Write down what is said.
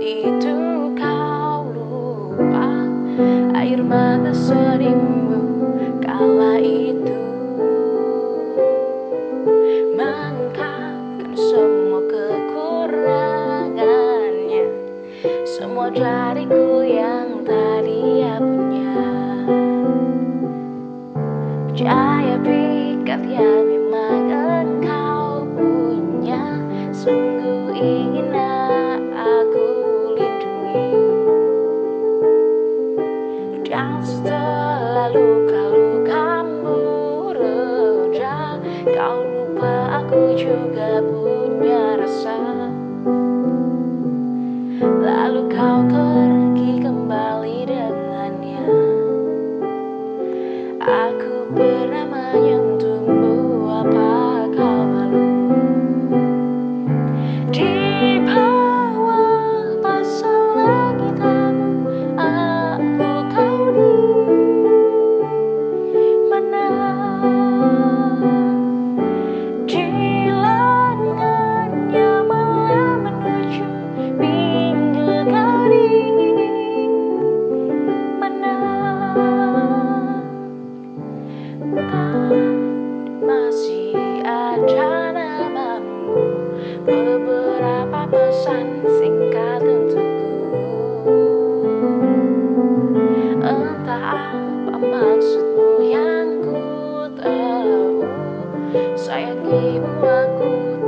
itu kau lupa air mata sedihmu kala itu dan setelah luka-lukamu reda kau lupa aku juga punya rasa pesan singkat untukku Entah apa maksudmu yang ku tahu Sayangimu aku